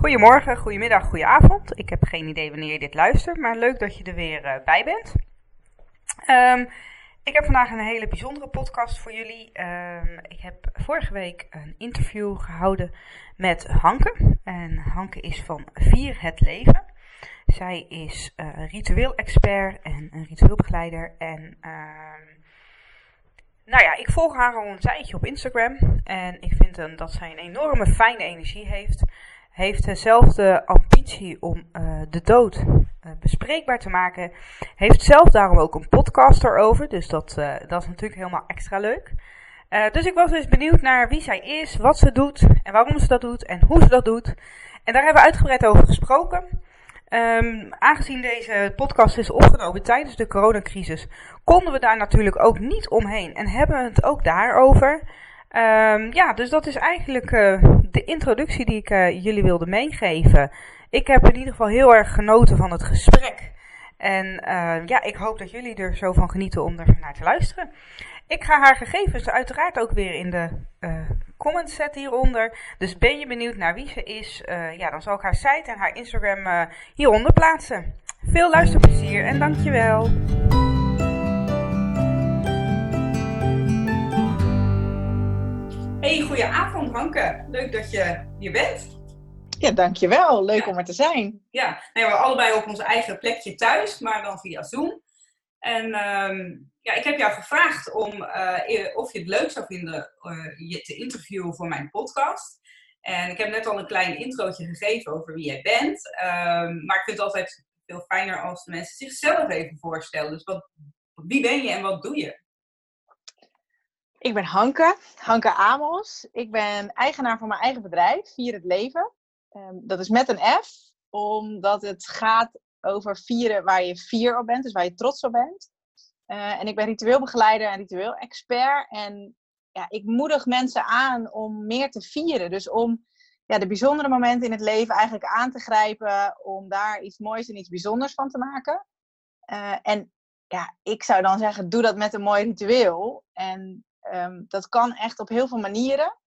Goedemorgen, goedemiddag, goedenavond. Ik heb geen idee wanneer je dit luistert, maar leuk dat je er weer uh, bij bent. Um, ik heb vandaag een hele bijzondere podcast voor jullie. Um, ik heb vorige week een interview gehouden met Hanke. En Hanke is van Vier het Leven. Zij is uh, ritueel-expert en een ritueelbegeleider. En um, nou ja, ik volg haar al een tijdje op Instagram. En ik vind dat zij een enorme fijne energie heeft heeft dezelfde ambitie om uh, de dood uh, bespreekbaar te maken. Heeft zelf daarom ook een podcast erover. Dus dat, uh, dat is natuurlijk helemaal extra leuk. dus ik was dus benieuwd naar wie zij is, wat ze doet en waarom ze dat doet en hoe ze dat doet. En daar hebben we uitgebreid over gesproken. Um, aangezien deze podcast is opgenomen tijdens de coronacrisis, konden we daar natuurlijk ook niet omheen en hebben we het ook daarover. Um, ja, dus dat is eigenlijk uh, de introductie die ik uh, jullie wilde meegeven. Ik heb in ieder geval heel erg genoten van het gesprek. En uh, ja, ik hoop dat jullie er zo van genieten om er naar te luisteren. Ik ga haar gegevens uiteraard ook weer in de comments zetten hieronder. Dus ben je benieuwd naar wie ze is? ja, dan zal ik haar site en haar Instagram hieronder plaatsen. Veel luisterplezier en dankjewel. Hey, goedenavond Hanke. Leuk dat je hier bent. Ja, dankjewel. Leuk om er te zijn. Ja, nee, we allebei op ons eigen plekje thuis, maar dan via Zoom. En um, ja, ik heb jou gevraagd om uh, of je het leuk zou vinden uh, je te interviewen voor mijn podcast. En ik heb net al een klein introotje gegeven over wie jij bent. Um, maar ik vind het altijd veel fijner als de mensen zichzelf even voorstellen. Dus wat, wie ben je en wat doe je? Ik ben Hanke, Hanke Amos. Ik ben eigenaar van mijn eigen bedrijf, Vier het Leven. Um, dat is met een F, omdat het gaat over vieren waar je fier op bent, dus waar je trots op bent. Uh, en ik ben ritueelbegeleider en ritueel-expert. En ja, ik moedig mensen aan om meer te vieren. Dus om ja, de bijzondere momenten in het leven eigenlijk aan te grijpen, om daar iets moois en iets bijzonders van te maken. Uh, en ja, ik zou dan zeggen, doe dat met een mooi ritueel. En Um, dat kan echt op heel veel manieren.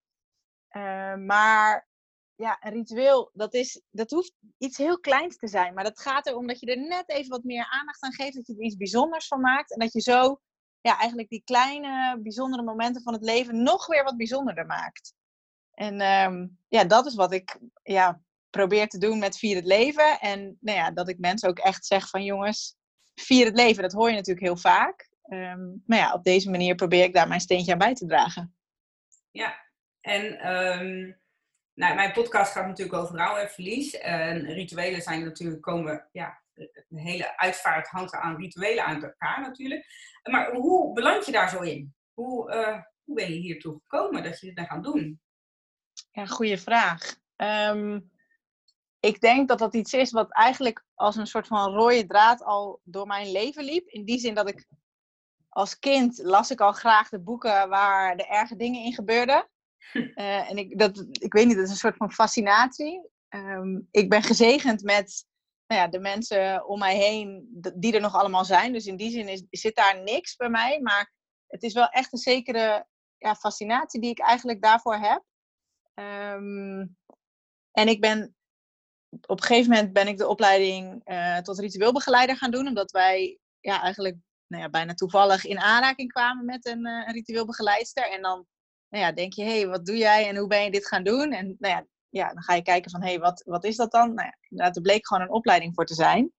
Uh, maar ja, een ritueel, dat, is, dat hoeft iets heel kleins te zijn. Maar dat gaat erom dat je er net even wat meer aandacht aan geeft. Dat je er iets bijzonders van maakt. En dat je zo ja, eigenlijk die kleine, bijzondere momenten van het leven nog weer wat bijzonderder maakt. En um, ja, dat is wat ik ja, probeer te doen met Vier het Leven. En nou ja, dat ik mensen ook echt zeg van jongens, vier het leven. Dat hoor je natuurlijk heel vaak. Um, maar ja, op deze manier probeer ik daar mijn steentje aan bij te dragen. Ja, en um, nou, mijn podcast gaat natuurlijk over rouw en verlies. En rituelen zijn natuurlijk komen, ja, de hele uitvaart hangt aan rituelen aan elkaar natuurlijk. Maar hoe beland je daar zo in? Hoe, uh, hoe ben je hiertoe gekomen dat je dit gaat doen? Ja, goede vraag. Um, ik denk dat dat iets is wat eigenlijk als een soort van rode draad al door mijn leven liep. In die zin dat ik als kind las ik al graag de boeken waar de erge dingen in gebeurden. Uh, en ik, dat, ik weet niet, dat is een soort van fascinatie. Um, ik ben gezegend met nou ja, de mensen om mij heen die er nog allemaal zijn. Dus in die zin is, zit daar niks bij mij. Maar het is wel echt een zekere ja, fascinatie die ik eigenlijk daarvoor heb. Um, en ik ben op een gegeven moment ben ik de opleiding uh, tot ritueelbegeleider gaan doen. Omdat wij ja, eigenlijk nou ja, bijna toevallig in aanraking kwamen met een, uh, een ritueel begeleidster. En dan nou ja, denk je, hé, hey, wat doe jij en hoe ben je dit gaan doen? En nou ja, ja dan ga je kijken van, hé, hey, wat, wat is dat dan? Nou ja, inderdaad, er bleek gewoon een opleiding voor te zijn.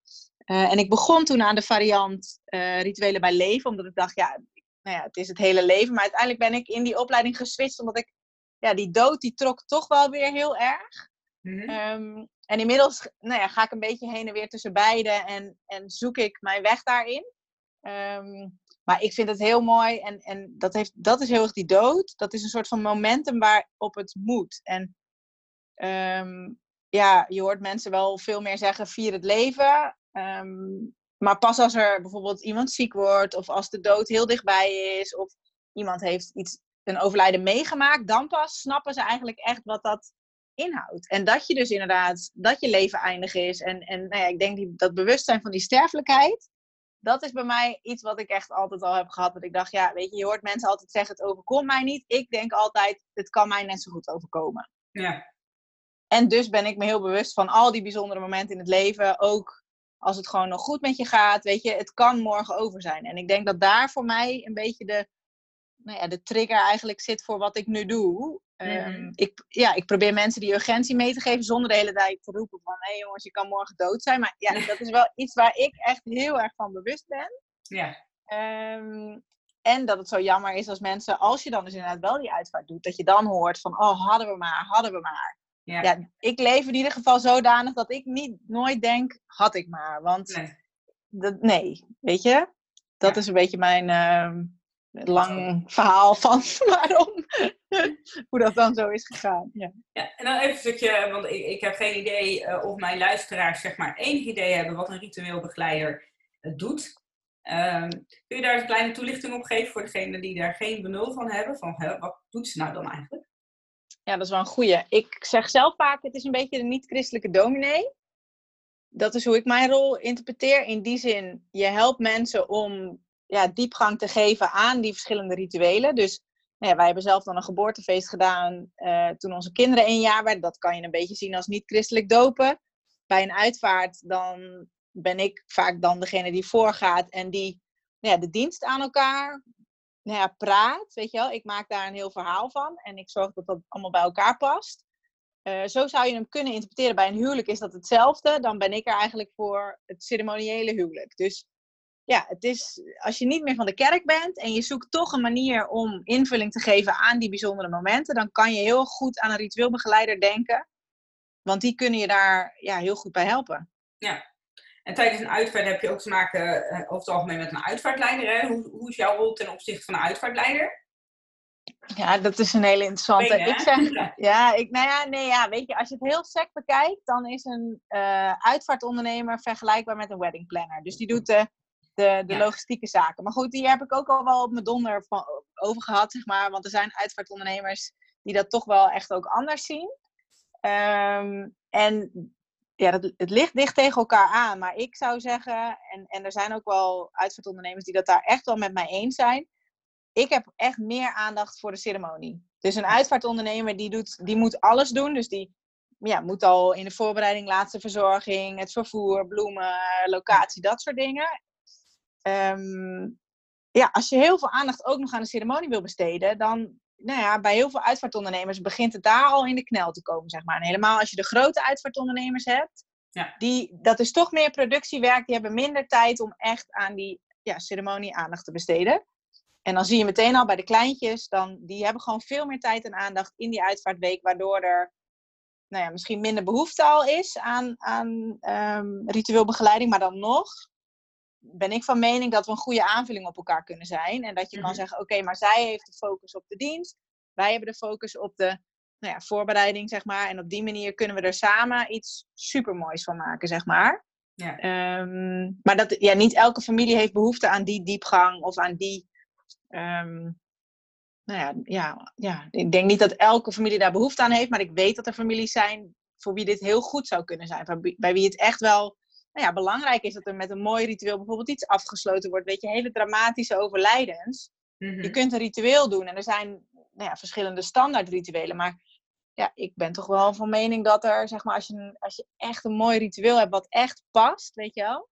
Uh, en ik begon toen aan de variant uh, rituelen bij leven, omdat ik dacht, ja, nou ja, het is het hele leven. Maar uiteindelijk ben ik in die opleiding geswitcht, omdat ik, ja, die dood, die trok toch wel weer heel erg. Mhm. Ehm, en inmiddels nou ja, ga ik een beetje heen en weer tussen beide en, en zoek ik mijn weg daarin. Ehm, maar ik vind het heel mooi en, en dat, heeft, dat is heel erg die dood. Dat is een soort van momentum waarop het moet. En ehm, ja, je hoort mensen wel veel meer zeggen: vier het leven. maar pas als er bijvoorbeeld iemand ziek wordt, of als de dood heel dichtbij is, of iemand heeft iets, een overlijden meegemaakt, dan pas snappen ze eigenlijk echt wat dat inhoudt. En dat je dus inderdaad, dat je leven eindig is. En, en nou ja, ik denk die, dat bewustzijn van die sterfelijkheid, dat is bij mij iets wat ik echt altijd al heb gehad. Dat ik dacht, ja, weet je, je hoort mensen altijd zeggen, het overkomt mij niet. Ik denk altijd, het kan mij net zo goed overkomen. Ja. En dus ben ik me heel bewust van al die bijzondere momenten in het leven. Ook als het gewoon nog goed met je gaat, weet je, het kan morgen over zijn. En ik denk dat daar voor mij een beetje de, nou ja, de trigger eigenlijk zit voor wat ik nu doe. Ehm, mhm. ik, ja, ik probeer mensen die urgentie mee te geven zonder de hele tijd te roepen van hé hey jongens, je kan morgen dood zijn. Maar ja, dat is wel iets waar ik echt heel erg van bewust ben. Ja. Ehm, en dat het zo jammer is als mensen, als je dan dus inderdaad wel die uitvaart doet, dat je dan hoort van oh, hadden we maar, hadden we maar. Ja. ja ik leef in ieder geval zodanig dat ik niet nooit denk, had ik maar. Want nee, dat, nee weet je? Dat is een beetje mijn, uh, lang verhaal van waarom, hoe dat dan zo is gegaan. Ja, ja en dan even een stukje, want ik, ik heb geen idee uh, of mijn luisteraars zeg maar enig idee hebben wat een ritueel begeleider uh, doet. Um, kun je daar een kleine toelichting op geven voor degenen die daar geen benul van hebben? Van wat doet ze nou dan eigenlijk? Ja, dat is wel een goeie. Ik zeg zelf vaak, het is een beetje de niet-christelijke dominee. Dat is hoe ik mijn rol interpreteer. In die zin, je helpt mensen om ja, diepgang te geven aan die verschillende rituelen. Dus nou ja, wij hebben zelf dan een geboortefeest gedaan uh, toen onze kinderen één jaar werden. Dat kan je een beetje zien als niet-christelijk dopen. Bij een uitvaart dan ben ik vaak dan degene die voorgaat en die nou ja, de dienst aan elkaar nou ja, praat. Weet je wel, ik maak daar een heel verhaal van en ik zorg dat dat allemaal bij elkaar past. Uh, zo zou je hem kunnen interpreteren. Bij een huwelijk is dat hetzelfde. Dan ben ik er eigenlijk voor het ceremoniële huwelijk. Dus ja, het is, als je niet meer van de kerk bent en je zoekt toch een manier om invulling te geven aan die bijzondere momenten, dan kan je heel goed aan een ritueelbegeleider denken. Want die kunnen je daar ja, heel goed bij helpen. Ja, en tijdens een uitvaart heb je ook te maken uh, over het algemeen met een uitvaartleider. Hè? Hoe, hoe is jouw rol ten opzichte van een uitvaartleider? Ja, dat is een hele interessante. ik zeg, ja, ik, nou ja, nee, ja, weet je, als je het heel sec bekijkt, dan is een uh, uitvaartondernemer vergelijkbaar met een wedding planner. Dus die doet de de, de logistieke zaken. Maar goed, die heb ik ook al wel op mijn donder van, over gehad, zeg maar. Want er zijn uitvaartondernemers die dat toch wel echt ook anders zien. Ehm, en ja, dat, het ligt dicht tegen elkaar aan. Maar ik zou zeggen, en, en er zijn ook wel uitvaartondernemers die dat daar echt wel met mij eens zijn. Ik heb echt meer aandacht voor de ceremonie. Dus een uitvaartondernemer die, doet, die moet alles doen. Dus die ja, moet al in de voorbereiding, laatste verzorging, het vervoer, bloemen, locatie, dat soort dingen. Ehm, ja, als je heel veel aandacht ook nog aan de ceremonie wil besteden, dan, nou ja, bij heel veel uitvaartondernemers begint het daar al in de knel te komen, zeg maar. En helemaal als je de grote uitvaartondernemers hebt, ja. die, dat is toch meer productiewerk, die hebben minder tijd om echt aan die ja, ceremonie aandacht te besteden. En dan zie je meteen al bij de kleintjes, dan, die hebben gewoon veel meer tijd en aandacht in die uitvaartweek, waardoor er nou ja, misschien minder behoefte al is aan, aan um, ritueel begeleiding, maar dan nog ben ik van mening dat we een goede aanvulling op elkaar kunnen zijn. En dat je kan mhm. zeggen, oké, maar zij heeft de focus op de dienst. Wij hebben de focus op de nou ja, voorbereiding, zeg maar. En op die manier kunnen we er samen iets supermoois van maken, zeg maar. Ja. Ehm, maar dat, ja, niet elke familie heeft behoefte aan die diepgang of aan die... Um, nou ja, ja, ja, ik denk niet dat elke familie daar behoefte aan heeft. Maar ik weet dat er families zijn voor wie dit heel goed zou kunnen zijn. Bij wie het echt wel nou ja, belangrijk is dat er met een mooi ritueel bijvoorbeeld iets afgesloten wordt. Weet je, hele dramatische overlijdens. Je mhm. kunt een ritueel doen en er zijn nou ja, verschillende standaard rituelen. Maar ja, ik ben toch wel van mening dat er, zeg maar, als je, als je echt een mooi ritueel hebt wat echt past, weet je wel.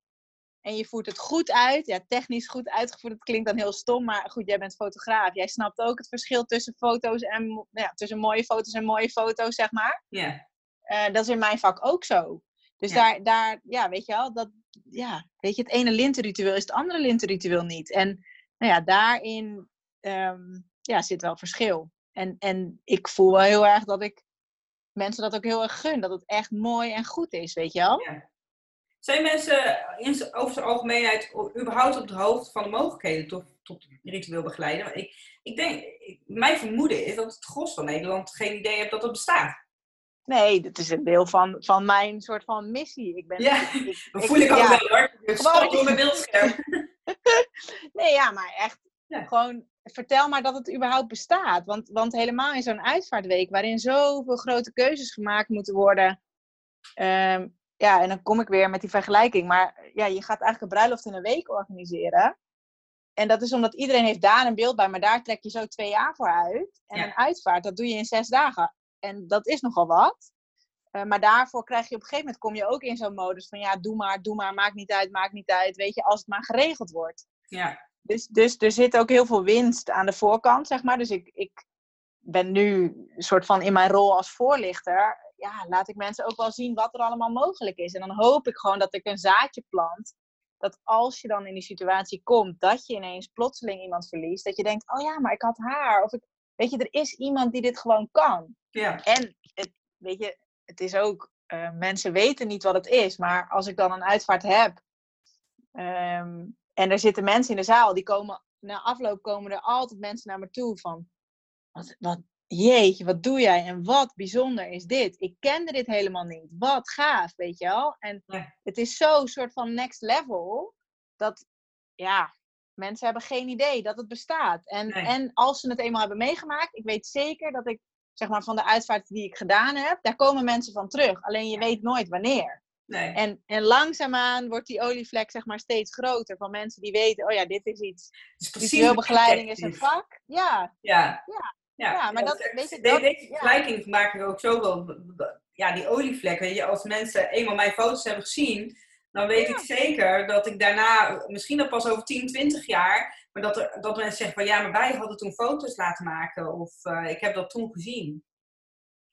En je voert het goed uit, ja, technisch goed uitgevoerd, dat klinkt dan heel stom, maar goed, jij bent fotograaf. Jij snapt ook het verschil tussen foto's en, ja, tussen mooie foto's en mooie foto's, zeg maar. Ja. Yeah. dat is in mijn vak ook zo. Dus daar, daar, ja, weet je wel, dat, ja, weet je, het ene lintenritueel is het andere lintenritueel niet. En nou ja, daarin um, ja, zit wel verschil. En, en ik voel wel heel erg dat ik mensen dat ook heel erg gun. Dat het echt mooi en goed is, weet je wel? Ja. Zijn mensen in, over de algemeenheid überhaupt op de hoogte van de mogelijkheden tot, tot ritueel begeleiden? Ik, ik denk, mijn vermoeden is dat het gros van Nederland geen idee heeft dat het bestaat. Nee, dat is een deel van, van mijn soort van missie. Ik ben, ja, ik, dat voel ik ook wel hoor. Je stap door mijn beeldscherm. nee, ja, maar echt gewoon vertel maar dat het überhaupt bestaat. Want, want helemaal in zo'n uitvaartweek waarin zoveel grote keuzes gemaakt moeten worden. Ehm, ja, en dan kom ik weer met die vergelijking. Maar ja, je gaat eigenlijk een bruiloft in een week organiseren. En dat is omdat iedereen heeft daar een beeld bij, maar daar trek je zo twee jaar voor uit. En een uitvaart, dat doe je in zes dagen. En dat is nogal wat. Uh, maar daarvoor krijg je op een gegeven moment, kom je ook in zo'n modus van ja, doe maar, doe maar, maakt niet uit, maakt niet uit. Weet je, als het maar geregeld wordt. Ja. Dus, dus er zit ook heel veel winst aan de voorkant, zeg maar. Dus ik, ik ben nu een soort van in mijn rol als voorlichter. Ja, laat ik mensen ook wel zien wat er allemaal mogelijk is. En dan hoop ik gewoon dat ik een zaadje plant. Dat als je dan in die situatie komt, dat je ineens plotseling iemand verliest. Dat je denkt, oh ja, maar ik had haar. Of ik, weet je, er is iemand die dit gewoon kan. Ja. En, het, weet je, het is ook, uh, mensen weten niet wat het is. Maar als ik dan een uitvaart heb, um, en er zitten mensen in de zaal, die komen, na afloop komen er altijd mensen naar me toe van, wat, wat, jeetje, wat doe jij en wat bijzonder is dit. Ik kende dit helemaal niet. Wat gaaf, weet je wel. En het is zo soort van next level, dat, ja, mensen hebben geen idee dat het bestaat. En, en als ze het eenmaal hebben meegemaakt, ik weet zeker dat ik, zeg maar, van de uitvaart die ik gedaan heb, daar komen mensen van terug. Alleen je weet nooit wanneer. Nee. En, en langzaamaan wordt die olievlek zeg maar steeds groter van mensen die weten, oh ja, dit is iets. Dus begeleiding is een vak. Ja. Ja. Ja. Ja, ja maar dat, weet je, dat, deze vergelijking maak ik ook zo wel. Ja, die olievlek, weet je, als mensen eenmaal mijn foto's hebben gezien, dan weet ik zeker dat ik daarna, misschien al pas over 10, 20 jaar, maar dat, er, dat mensen zeggen van ja, maar wij hadden toen foto's laten maken of uh, ik heb dat toen gezien.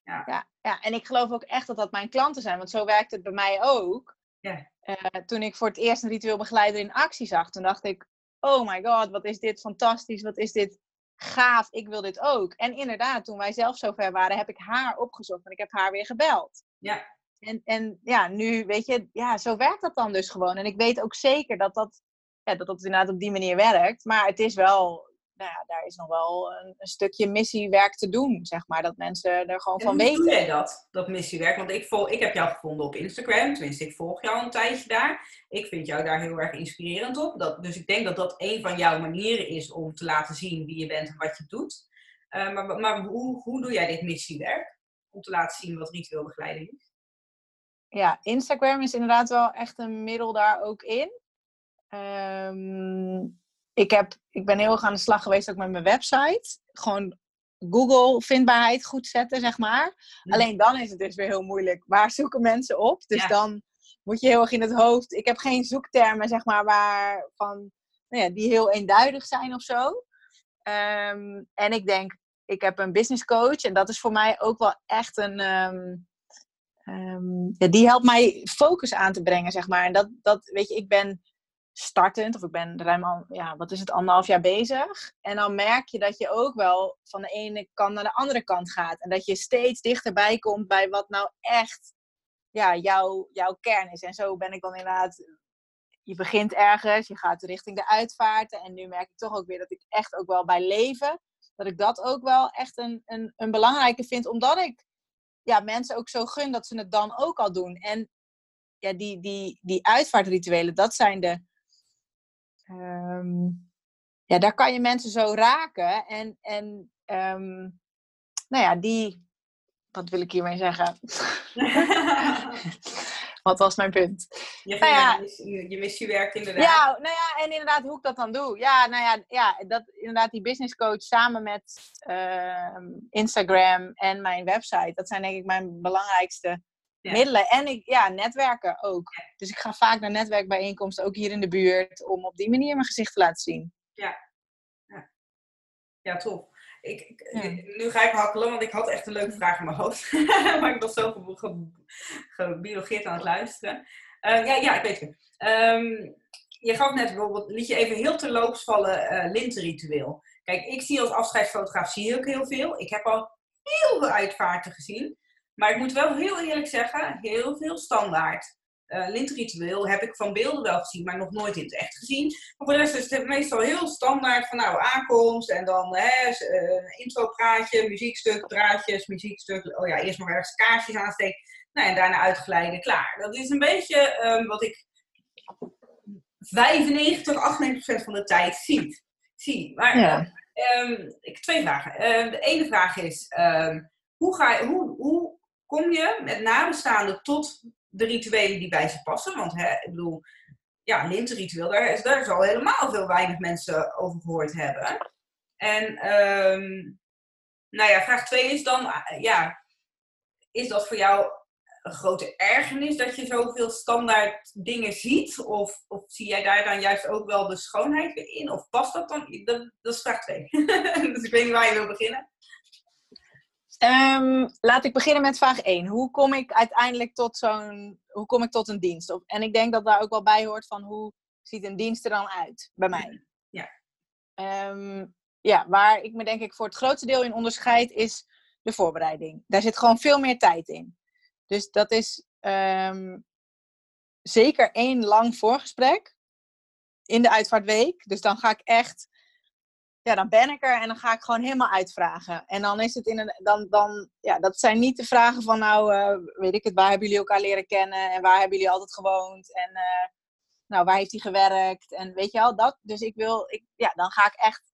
Ja. ja. Ja, en ik geloof ook echt dat dat mijn klanten zijn, want zo werkt het bij mij ook. Ja. Uh, toen ik voor het eerst een ritueel begeleider in actie zag, toen dacht ik, oh my god, wat is dit fantastisch, wat is dit gaaf, ik wil dit ook. En inderdaad, toen wij zelf zover waren, heb ik haar opgezocht en ik heb haar weer gebeld. Ja. En, en ja, nu weet je, ja, zo werkt dat dan dus gewoon. En ik weet ook zeker dat dat, ja, dat, dat inderdaad op die manier werkt. Maar het is wel nou ja, daar is nog wel een, een, stukje missiewerk te doen, zeg maar. Dat mensen er gewoon van weten. Hoe doe jij dat, dat missiewerk? Want ik, volg, ik heb jou gevonden op Instagram, tenminste ik volg jou een tijdje daar. Ik vind jou daar heel erg inspirerend op. Dat, dus ik denk dat dat een van jouw manieren is om te laten zien wie je bent en wat je doet. Uh, maar maar hoe, hoe doe jij dit missiewerk? Om te laten zien wat ritueel begeleiding is? Ja, Instagram is inderdaad wel echt een middel daar ook in. Um, ik, heb, ik ben heel erg aan de slag geweest ook met mijn website. Gewoon Google vindbaarheid goed zetten, zeg maar. Alleen dan is het dus weer heel moeilijk. Waar zoeken mensen op? Dus dan moet je heel erg in het hoofd. Ik heb geen zoektermen, zeg maar, waar van, nou ja, die heel eenduidig zijn of zo. Um, en ik denk, ik heb een business coach en dat is voor mij ook wel echt een. Um, um, ja, die helpt mij focus aan te brengen, zeg maar. En dat, dat weet je, ik ben startend, of ik ben ruim al, ja, wat is het, anderhalf jaar bezig. En dan merk je dat je ook wel van de ene kant naar de andere kant gaat. En dat je steeds dichterbij komt bij wat nou echt ja, jouw, jouw kern is. En zo ben ik dan inderdaad, je begint ergens, je gaat richting de uitvaarten. En nu merk ik toch ook weer dat ik echt ook wel bij leven, dat ik dat ook wel echt een, een, een belangrijke vind, omdat ik ja, mensen ook zo gun dat ze het dan ook al doen. En ja, die, die, die uitvaartrituelen, dat zijn de, um, ja, daar kan je mensen zo raken. En, en um, nou ja, die. Wat wil ik hiermee zeggen? Wat was mijn punt? Je, nou ja, je, missiewerk inderdaad. Ja, nou ja, en inderdaad hoe ik dat dan doe. Ja, nou ja, ja dat, inderdaad die business coach samen met uh, Instagram en mijn website. Dat zijn denk ik mijn belangrijkste middelen. En ik, ja, netwerken ook. Dus ik ga vaak naar netwerkbijeenkomsten, ook hier in de buurt, om op die manier mijn gezicht te laten zien. Ja, ja. ja tof. Ik, Nu ga ik hakkelen, want ik had echt een leuke vraag in mijn hoofd. maar ik was zo gebiologeerd aan het luisteren. Uh, ja, ja, ik weet het. Um, je gaf net bijvoorbeeld, liet je even heel terloops vallen, uh, lintenritueel. Kijk, ik zie als afscheidsfotograaf zie ik heel veel. Ik heb al heel veel uitvaarten gezien. Maar ik moet wel heel eerlijk zeggen, heel veel standaard. Uh, lintritueel heb ik van beelden wel gezien, maar nog nooit in het echt gezien. Maar voor de rest is het meestal heel standaard van nou, aankomst en dan hè, uh, intropraatje, muziekstuk, draadjes, muziekstuk. Oh ja, eerst nog ergens kaarsjes aansteken. Nou, en daarna uitglijden, klaar. Dat is een beetje um, wat ik 95, 98% van de tijd zie. zie. Maar ja. um, ik heb twee vragen. Uh, de ene vraag is, hoe, ga je, hoe, hoe kom je met nabestaanden tot de rituelen die bij ze passen? Want hè, ik bedoel, ja, lintenritueel, daar, daar zal helemaal veel weinig mensen over gehoord hebben. En um, nou ja, vraag twee is dan, ja, is dat voor jou een grote ergernis dat je zoveel standaard dingen ziet? Of, of zie jij daar dan juist ook wel de schoonheid in? Of past dat dan? Dat, dat is vraag 2. dus ik weet niet waar je wil beginnen. Um, laat ik beginnen met vraag 1. Hoe kom ik uiteindelijk tot zo'n. Hoe kom ik tot een dienst? Of, en ik denk dat daar ook wel bij hoort van hoe ziet een dienst er dan uit bij mij? Ja. Um, ja, waar ik me denk ik voor het grootste deel in onderscheid is de voorbereiding. Daar zit gewoon veel meer tijd in. Dus dat is um, zeker één lang voorgesprek in de uitvaartweek. Dus dan ga ik echt, ja, dan ben ik er en dan ga ik gewoon helemaal uitvragen. En dan is het in een, dan, dan, ja, dat zijn niet de vragen van, nou, uh, weet ik het, waar hebben jullie elkaar leren kennen en waar hebben jullie altijd gewoond en, uh, nou, waar heeft hij gewerkt en weet je wel, dat. Dus ik wil, ik, ja, dan ga ik echt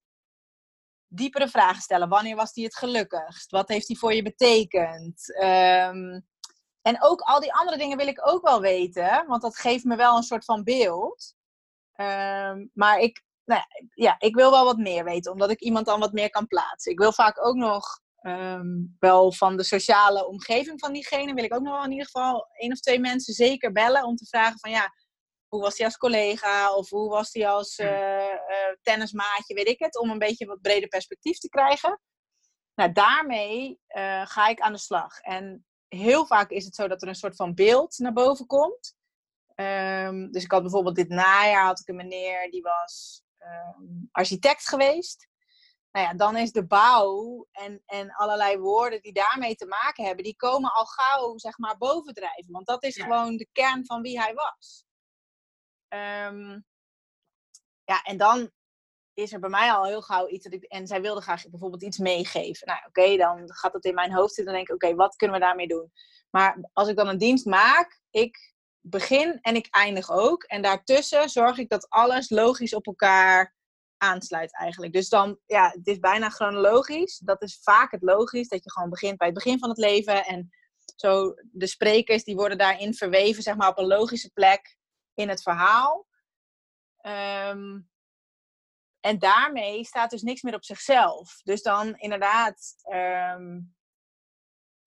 diepere vragen stellen. Wanneer was hij het gelukkigst? Wat heeft hij voor je betekend? Um, en ook al die andere dingen wil ik ook wel weten, want dat geeft me wel een soort van beeld. Um, maar ik, nou ja, ik wil wel wat meer weten, omdat ik iemand dan wat meer kan plaatsen. Ik wil vaak ook nog um, wel van de sociale omgeving van diegene, wil ik ook nog wel in ieder geval één of twee mensen zeker bellen om te vragen van ja, hoe was hij als collega of hoe was hij als uh, uh, tennismaatje, weet ik het, om een beetje wat breder perspectief te krijgen. Nou, daarmee uh, ga ik aan de slag. En heel vaak is het zo dat er een soort van beeld naar boven komt. Um, dus ik had bijvoorbeeld dit najaar had ik een meneer die was architect geweest. Nou ja, dan is de bouw en, en allerlei woorden die daarmee te maken hebben, die komen al gauw zeg maar bovendrijven. Want dat is ja. gewoon de kern van wie hij was. Um, ja, en dan is er bij mij al heel gauw iets dat ik. En zij wilde graag bijvoorbeeld iets meegeven. Nou, oké, okay, dan gaat dat in mijn hoofd zitten. Dan denk ik, oké, okay, wat kunnen we daarmee doen? Maar als ik dan een dienst maak, ik begin en ik eindig ook. En daartussen zorg ik dat alles logisch op elkaar aansluit eigenlijk. Dus dan, ja, het is bijna chronologisch. Dat is vaak het logisch, dat je gewoon begint bij het begin van het leven. En zo de sprekers, die worden daarin verweven, zeg maar, op een logische plek in het verhaal. Um, en daarmee staat dus niks meer op zichzelf. Dus dan inderdaad, um,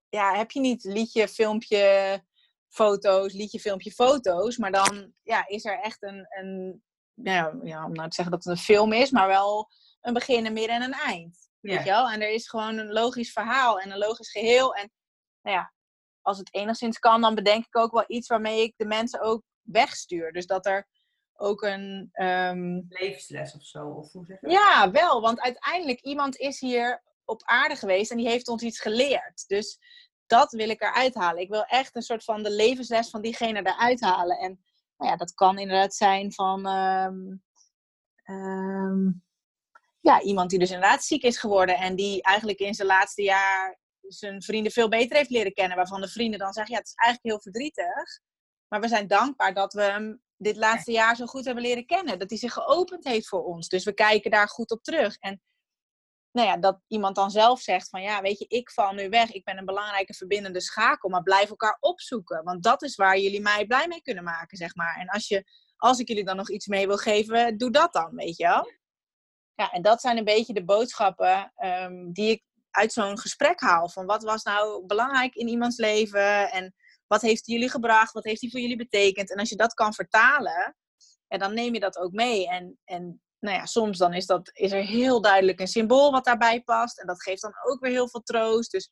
ja, heb je niet liedje, filmpje, foto's, liedje, filmpje, foto's. Maar dan ja, is er echt een, een ja, ja, om nou te zeggen dat het een film is, maar wel een begin, een midden en een eind. Ja. Weet je wel? En er is gewoon een logisch verhaal en een logisch geheel. En nou ja, als het enigszins kan, dan bedenk ik ook wel iets waarmee ik de mensen ook wegstuur. Dus dat er ook een... Um... Levensles of zo? Of hoe zeg je ja, wel. Want uiteindelijk, iemand is hier op aarde geweest en die heeft ons iets geleerd. Dus dat wil ik eruit halen. Ik wil echt een soort van de levensles van diegene eruit halen. En nou ja, dat kan inderdaad zijn van... Um, um, ja, iemand die dus inderdaad ziek is geworden en die eigenlijk in zijn laatste jaar zijn vrienden veel beter heeft leren kennen. Waarvan de vrienden dan zeggen, ja, het is eigenlijk heel verdrietig. Maar we zijn dankbaar dat we hem dit laatste jaar zo goed hebben leren kennen. Dat hij zich geopend heeft voor ons. Dus we kijken daar goed op terug. En nou ja, dat iemand dan zelf zegt van ja, weet je, ik val nu weg. Ik ben een belangrijke verbindende schakel, maar blijf elkaar opzoeken. Want dat is waar jullie mij blij mee kunnen maken, zeg maar. En als, je, als ik jullie dan nog iets mee wil geven, doe dat dan, weet je wel. Ja, en dat zijn een beetje de boodschappen um, die ik uit zo'n gesprek haal. Van wat was nou belangrijk in iemands leven en wat heeft jullie gebracht? Wat heeft hij voor jullie betekend? En als je dat kan vertalen, ja, dan neem je dat ook mee. En, en nou ja, soms dan is, dat, is er heel duidelijk een symbool wat daarbij past. En dat geeft dan ook weer heel veel troost. Dus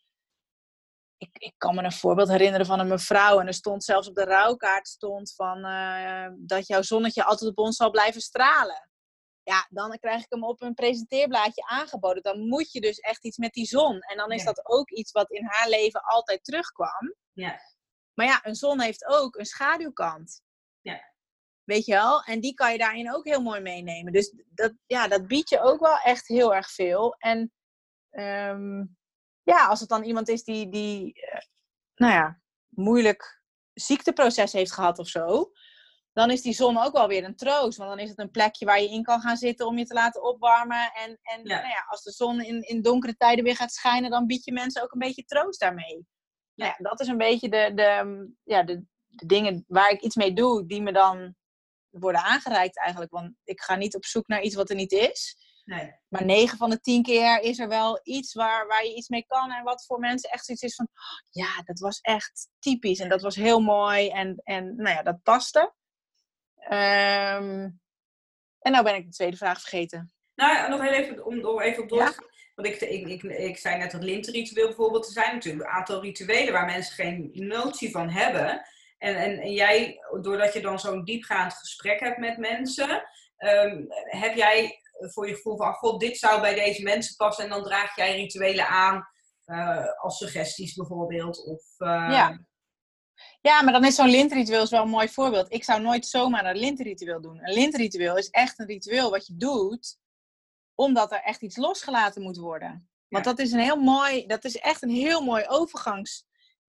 ik, ik kan me een voorbeeld herinneren van een mevrouw. En er stond zelfs op de rouwkaart stond van, uh, dat jouw zonnetje altijd op ons zal blijven stralen. ja, dan krijg ik hem op een presenteerblaadje aangeboden. Dan moet je dus echt iets met die zon. En dan is Ja. dat ook iets wat in haar leven altijd terugkwam. Ja. Maar ja, een zon heeft ook een schaduwkant. Ja. Weet je wel? En die kan je daarin ook heel mooi meenemen. Dus dat, ja, dat biedt je ook wel echt heel erg veel. En ehm, ja, als het dan iemand is die, die eh, nou ja, moeilijk ziekteproces heeft gehad of zo, dan is die zon ook wel weer een troost. Want dan is het een plekje waar je in kan gaan zitten om je te laten opwarmen. En, en Ja. Nou ja, als de zon in, in donkere tijden weer gaat schijnen, dan bied je mensen ook een beetje troost daarmee. Nou ja, dat is een beetje de, de, ja, de, de dingen waar ik iets mee doe, die me dan worden aangereikt eigenlijk. Want ik ga niet op zoek naar iets wat er niet is. Nee. Maar 9 van de 10 keer is er wel iets waar, waar je iets mee kan. En wat voor mensen echt zoiets is van... "Oh, Ja, dat was echt typisch. En dat was heel mooi. En, en nou ja, dat paste. Ehm, en nou ben ik de tweede vraag vergeten. Nou, ja, nog heel even om door even op door te Ja. Want ik, ik, ik, ik zei net dat lintenritueel bijvoorbeeld. Er zijn natuurlijk een aantal rituelen waar mensen geen notie van hebben. En, en, en jij, doordat je dan zo'n diepgaand gesprek hebt met mensen, ehm, heb jij voor je gevoel van, god, dit zou bij deze mensen passen. En dan draag jij rituelen aan, eh, als suggesties bijvoorbeeld. Of, eh, Ja. Ja, maar dan is zo'n lintritueel wel een mooi voorbeeld. Ik zou nooit zomaar een lintritueel doen. Een lintritueel is echt een ritueel wat je doet omdat er echt iets losgelaten moet worden. Want Ja. dat is een heel mooi, dat is echt een heel mooi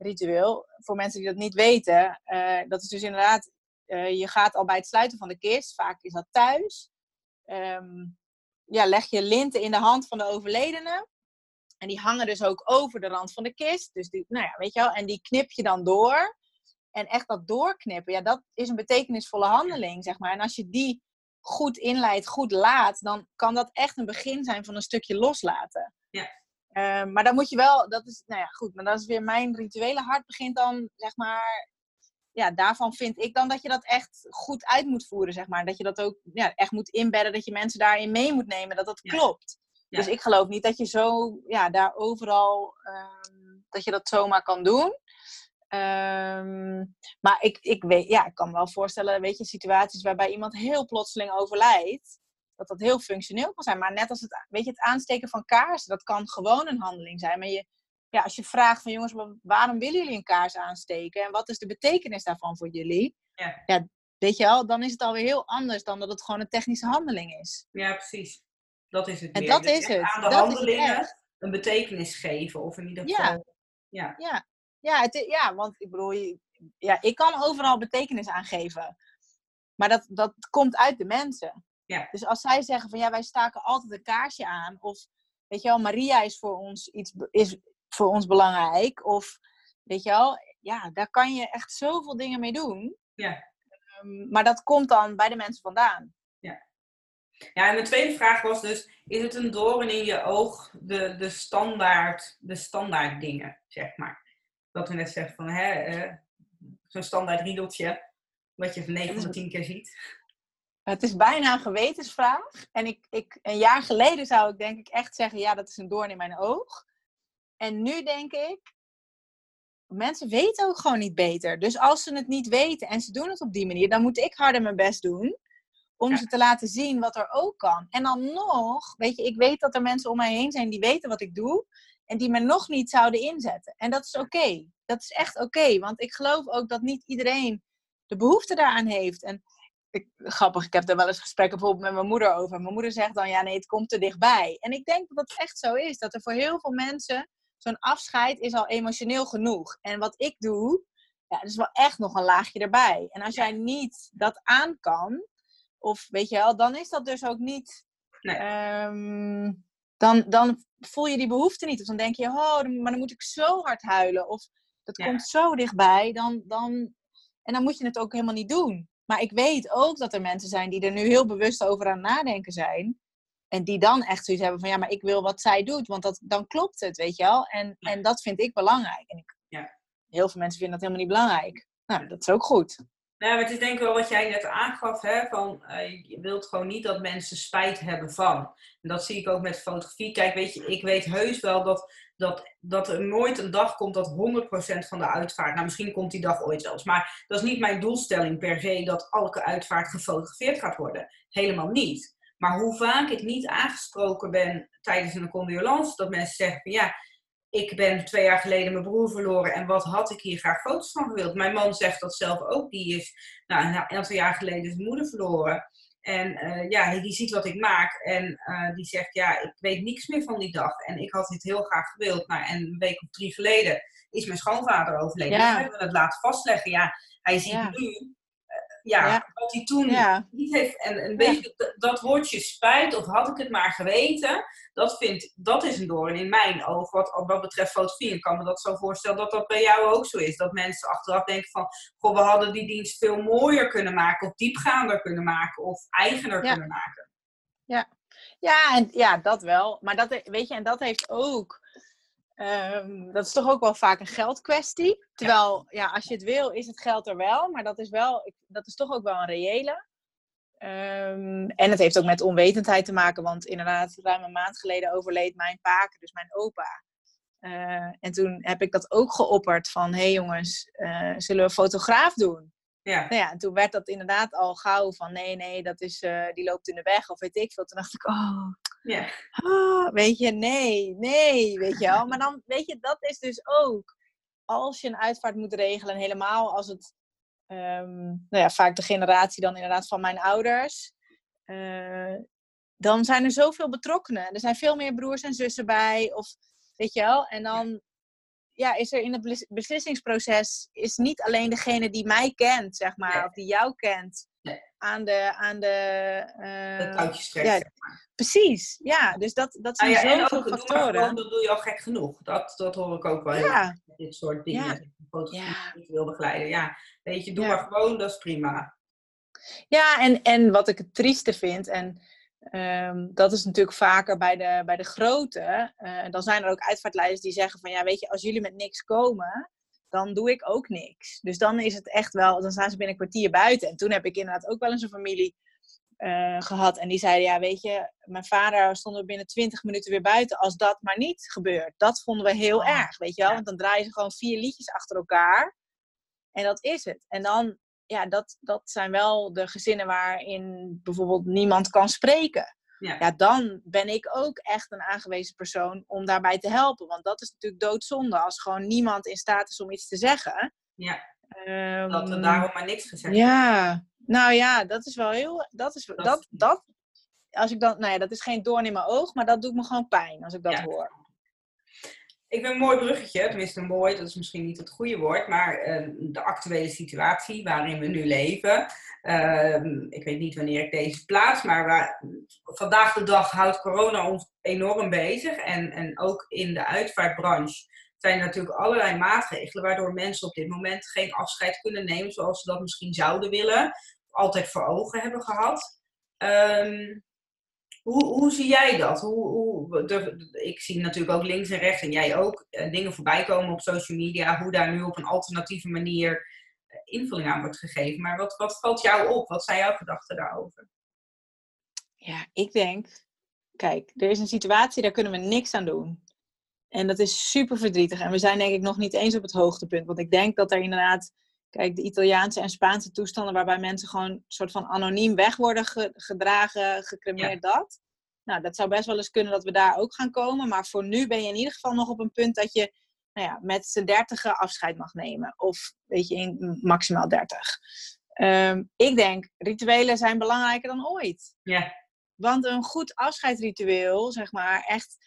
overgangsritueel. Voor mensen die dat niet weten, eh, dat is dus inderdaad, eh, je gaat al bij het sluiten van de kist, vaak is dat thuis. Ehm, ja, leg je linten in de hand van de overledene. En die hangen dus ook over de rand van de kist. Dus die, nou ja, weet je wel, en die knip je dan door. En echt dat doorknippen, ja, dat is een betekenisvolle handeling, zeg maar. En als je die goed inleidt, goed laat, dan kan dat echt een begin zijn van een stukje loslaten. Ja. Eh, maar dan moet je wel, dat is, nou ja, goed, maar dat is weer mijn rituele hart begint dan, zeg maar, ja, daarvan vind ik dan dat je dat echt goed uit moet voeren, zeg maar. Dat je dat ook ja, echt moet inbedden, dat je mensen daarin mee moet nemen, dat dat Ja. klopt. Ja. Dus ik geloof niet dat je zo, ja, daar overal, ehm, dat je dat zomaar kan doen. Ehm, maar ik, ik, weet, ja, ik kan me wel voorstellen, weet je, situaties waarbij iemand heel plotseling overlijdt, dat dat heel functioneel kan zijn. Maar net als het, weet je, het aansteken van kaarsen, dat kan gewoon een handeling zijn. Maar je, ja, als je vraagt van jongens, wa- waarom willen jullie een kaars aansteken en wat is de betekenis daarvan voor jullie? Ja. weet je wel, dan is het alweer heel anders dan dat het gewoon een technische handeling is. Ja, precies. Dat is het En meer. dat Dus is het. Aan de Dat is het handelingen echt. een betekenis geven. Of in ieder Ja. geval... Ja. Ja, ja, het, i- ja want ik bedoel, ja, ik kan overal betekenis aangeven. Maar dat, dat komt uit de mensen. Ja. Dus als zij zeggen van ja, wij staken altijd een kaarsje aan. Of weet je wel, Maria is voor ons, iets, is voor ons belangrijk. Of weet je wel, ja, daar kan je echt zoveel dingen mee doen. Ja. Ehm, maar dat komt dan bij de mensen vandaan. Ja, en mijn tweede vraag was dus, is het een doorn in je oog, de, de, standaard, de standaard dingen, zeg maar? Dat we net zeggen van, hè, eh, zo'n standaard riedeltje, wat je van 9 van de 10 keer ziet. Het is bijna een gewetensvraag. En ik, ik, een jaar geleden zou ik denk ik echt zeggen, ja, dat is een doorn in mijn oog. En nu denk ik, mensen weten ook gewoon niet beter. Dus als ze het niet weten en ze doen het op die manier, dan moet ik harder mijn best doen om Ja. ze te laten zien wat er ook kan. En dan nog, weet je, ik weet dat er mensen om mij heen zijn die weten wat ik doe en die me nog niet zouden inzetten. En dat is oké. Dat is echt oké, want ik geloof ook dat niet iedereen de behoefte daaraan heeft. En ik, grappig, ik heb daar wel eens gesprekken bijvoorbeeld met mijn moeder over. Mijn moeder zegt dan, ja nee, het komt te dichtbij. En ik denk dat dat echt zo is. Dat er voor heel veel mensen zo'n afscheid is al emotioneel genoeg. En wat ik doe, ja, dat is wel echt nog een laagje erbij. En als jij niet dat aan kan, of weet je wel, dan is dat dus ook niet... Nee. ehm, dan, dan voel je die behoefte niet. Of dan denk je, oh, maar dan moet ik zo hard huilen. Of dat Ja. komt zo dichtbij. Dan, dan, en dan moet je het ook helemaal niet doen. Maar ik weet ook dat er mensen zijn die er nu heel bewust over aan het nadenken zijn. En die dan echt zoiets hebben van, ja, maar ik wil wat zij doet. Want dat, dan klopt het, weet je wel. En, Ja. en dat vind ik belangrijk. En ik, Ja. heel veel mensen vinden dat helemaal niet belangrijk. Nou, dat is ook goed. Nou, maar het is denk ik wel wat jij net aangaf, hè, van eh, je wilt gewoon niet dat mensen spijt hebben van. En dat zie ik ook met fotografie. Kijk, weet je, ik weet heus wel dat, dat, dat er nooit een dag komt dat 100% van de uitvaart, nou misschien komt die dag ooit zelfs, maar dat is niet mijn doelstelling per se dat elke uitvaart gefotografeerd gaat worden. Helemaal niet. Maar hoe vaak ik niet aangesproken ben tijdens een condoleance, dat mensen zeggen van ja, ik ben twee jaar geleden mijn broer verloren en wat had ik hier graag foto's van gewild. Mijn man zegt dat zelf ook, die is nou, een aantal jaar geleden zijn moeder verloren. En uh, ja, die ziet wat ik maak en uh, die zegt, ja, ik weet niks meer van die dag. En ik had dit heel graag gewild. Nou, en een week of drie geleden is mijn schoonvader overleden. Ja. Dus hebben we het laten vastleggen. Ja, hij ziet ja. nu ja, ja, wat hij toen niet heeft. En een beetje dat woordje spijt, of had ik het maar geweten, dat, vind, dat is een doorn in mijn oog. Wat, wat betreft fotografie. Ik kan me dat zo voorstellen dat dat bij jou ook zo is. Dat mensen achteraf denken van, goh, we hadden die dienst veel mooier kunnen maken, of diepgaander kunnen maken, of eigener kunnen maken. Ja. Ja, en, ja, dat wel. Maar dat, weet je, en dat heeft ook Um, dat is toch ook wel vaak een geldkwestie. Terwijl, ja. als je het wil, is het geld er wel. Maar dat is, wel, dat is toch ook wel een reële. Um, en het heeft ook met onwetendheid te maken. Want inderdaad, ruim een maand geleden overleed mijn paak, dus mijn opa. Uh, en toen heb ik dat ook geopperd van... hé hey jongens, uh, zullen we een fotograaf doen? Ja. Nou ja, en toen werd dat inderdaad al gauw van... nee, nee, dat is, uh, die loopt in de weg of weet ik veel. Toen dacht ik, oh, ja. Ah, weet je, nee, nee, weet je wel. Maar dan, weet je, dat is dus ook als je een uitvaart moet regelen, helemaal als het, um, nou ja, vaak de generatie dan inderdaad van mijn ouders, uh, dan zijn er zoveel betrokkenen. Er zijn veel meer broers en zussen bij, of weet je wel. En dan ja, is er in het beslissingsproces is niet alleen degene die mij kent, zeg maar, of die jou kent, aan de. Aan de, uh, touwtjes trekken. Ja, precies, ja. Dus dat, dat zijn nou ja, zoveel factoren. Gewoon, dat doe je al gek genoeg. Dat, dat hoor ik ook wel. Ja. Dit soort dingen. Ja. Fotografie ja. wil begeleiden. Ja, weet je, doe maar gewoon, dat is prima. Ja, en, en wat ik het trieste vind, en um, dat is natuurlijk vaker bij de, bij de grote, uh, dan zijn er ook uitvaartleiders die zeggen van ja, weet je, als jullie met niks komen, dan doe ik ook niks. Dus dan is het echt wel, dan staan ze binnen een kwartier buiten. En toen heb ik inderdaad ook wel eens een familie uh, gehad. En die zeiden, ja, weet je, mijn vader stond binnen 20 minuten weer buiten. Als dat maar niet gebeurt. Dat vonden we heel oh, erg, weet je wel. Want dan draaien ze gewoon vier liedjes achter elkaar. En dat is het. En dan, ja, dat, dat zijn wel de gezinnen waarin bijvoorbeeld niemand kan spreken. Ja. ja. dan ben ik ook echt een aangewezen persoon om daarbij te helpen. Want dat is natuurlijk doodzonde als gewoon niemand in staat is om iets te zeggen. Ja. Um, dat er daarom maar niks gezegd Ja, nou ja, dat is wel heel. Dat is dat, dat, als ik dan, nou ja, dat is geen doorn in mijn oog, maar dat doet me gewoon pijn als ik dat hoor. Ik ben een mooi bruggetje, tenminste mooi, dat is misschien niet het goede woord, maar uh, de actuele situatie waarin we nu leven. Uh, ik weet niet wanneer ik deze plaats, maar vandaag de dag houdt corona ons enorm bezig. En, en ook in de uitvaartbranche zijn er natuurlijk allerlei maatregelen waardoor mensen op dit moment geen afscheid kunnen nemen zoals ze dat misschien zouden willen, altijd voor ogen hebben gehad. Um, hoe, hoe zie jij dat? Hoe, hoe, ik zie natuurlijk ook links en rechts en jij ook uh, dingen voorbij komen op social media, hoe daar nu op een alternatieve manier uh, invulling aan wordt gegeven. Maar wat, wat valt jou op? Wat zijn jouw gedachten daarover? Ja, ik denk, kijk, er is een situatie, daar kunnen we niks aan doen. En dat is super verdrietig. En we zijn denk ik nog niet eens op het hoogtepunt. Want ik denk dat er inderdaad, kijk, de Italiaanse en Spaanse toestanden waarbij mensen gewoon soort van anoniem weg worden gedragen, gecremeerd, dat. Nou, dat zou best wel eens kunnen dat we daar ook gaan komen. Maar voor nu ben je in ieder geval nog op een punt dat je nou ja, met z'n dertigen afscheid mag nemen. Of weet je, in maximaal dertig. Um, ik denk, rituelen zijn belangrijker dan ooit. Ja. Want een goed afscheidsritueel, zeg maar, echt